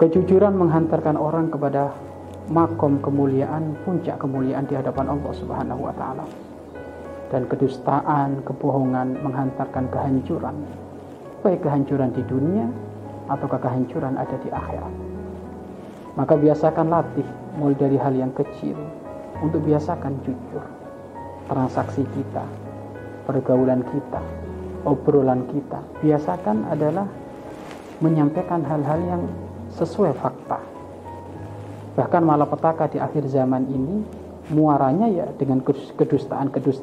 Kejujuran menghantarkan orang kepada makom kemuliaan, puncak kemuliaan di hadapan Allah Subhanahu wa taala. Dan kedustaan, kebohongan menghantarkan kehancuran. Baik kehancuran di dunia atau kehancuran ada di akhirat. Maka biasakan latih mulai dari hal yang kecil untuk biasakan jujur. Transaksi kita, pergaulan kita, obrolan kita, biasakan adalah menyampaikan hal-hal yang sesuai fakta. Bahkan malapetaka di akhir zaman ini muaranya ya dengan kedustaan-kedustaan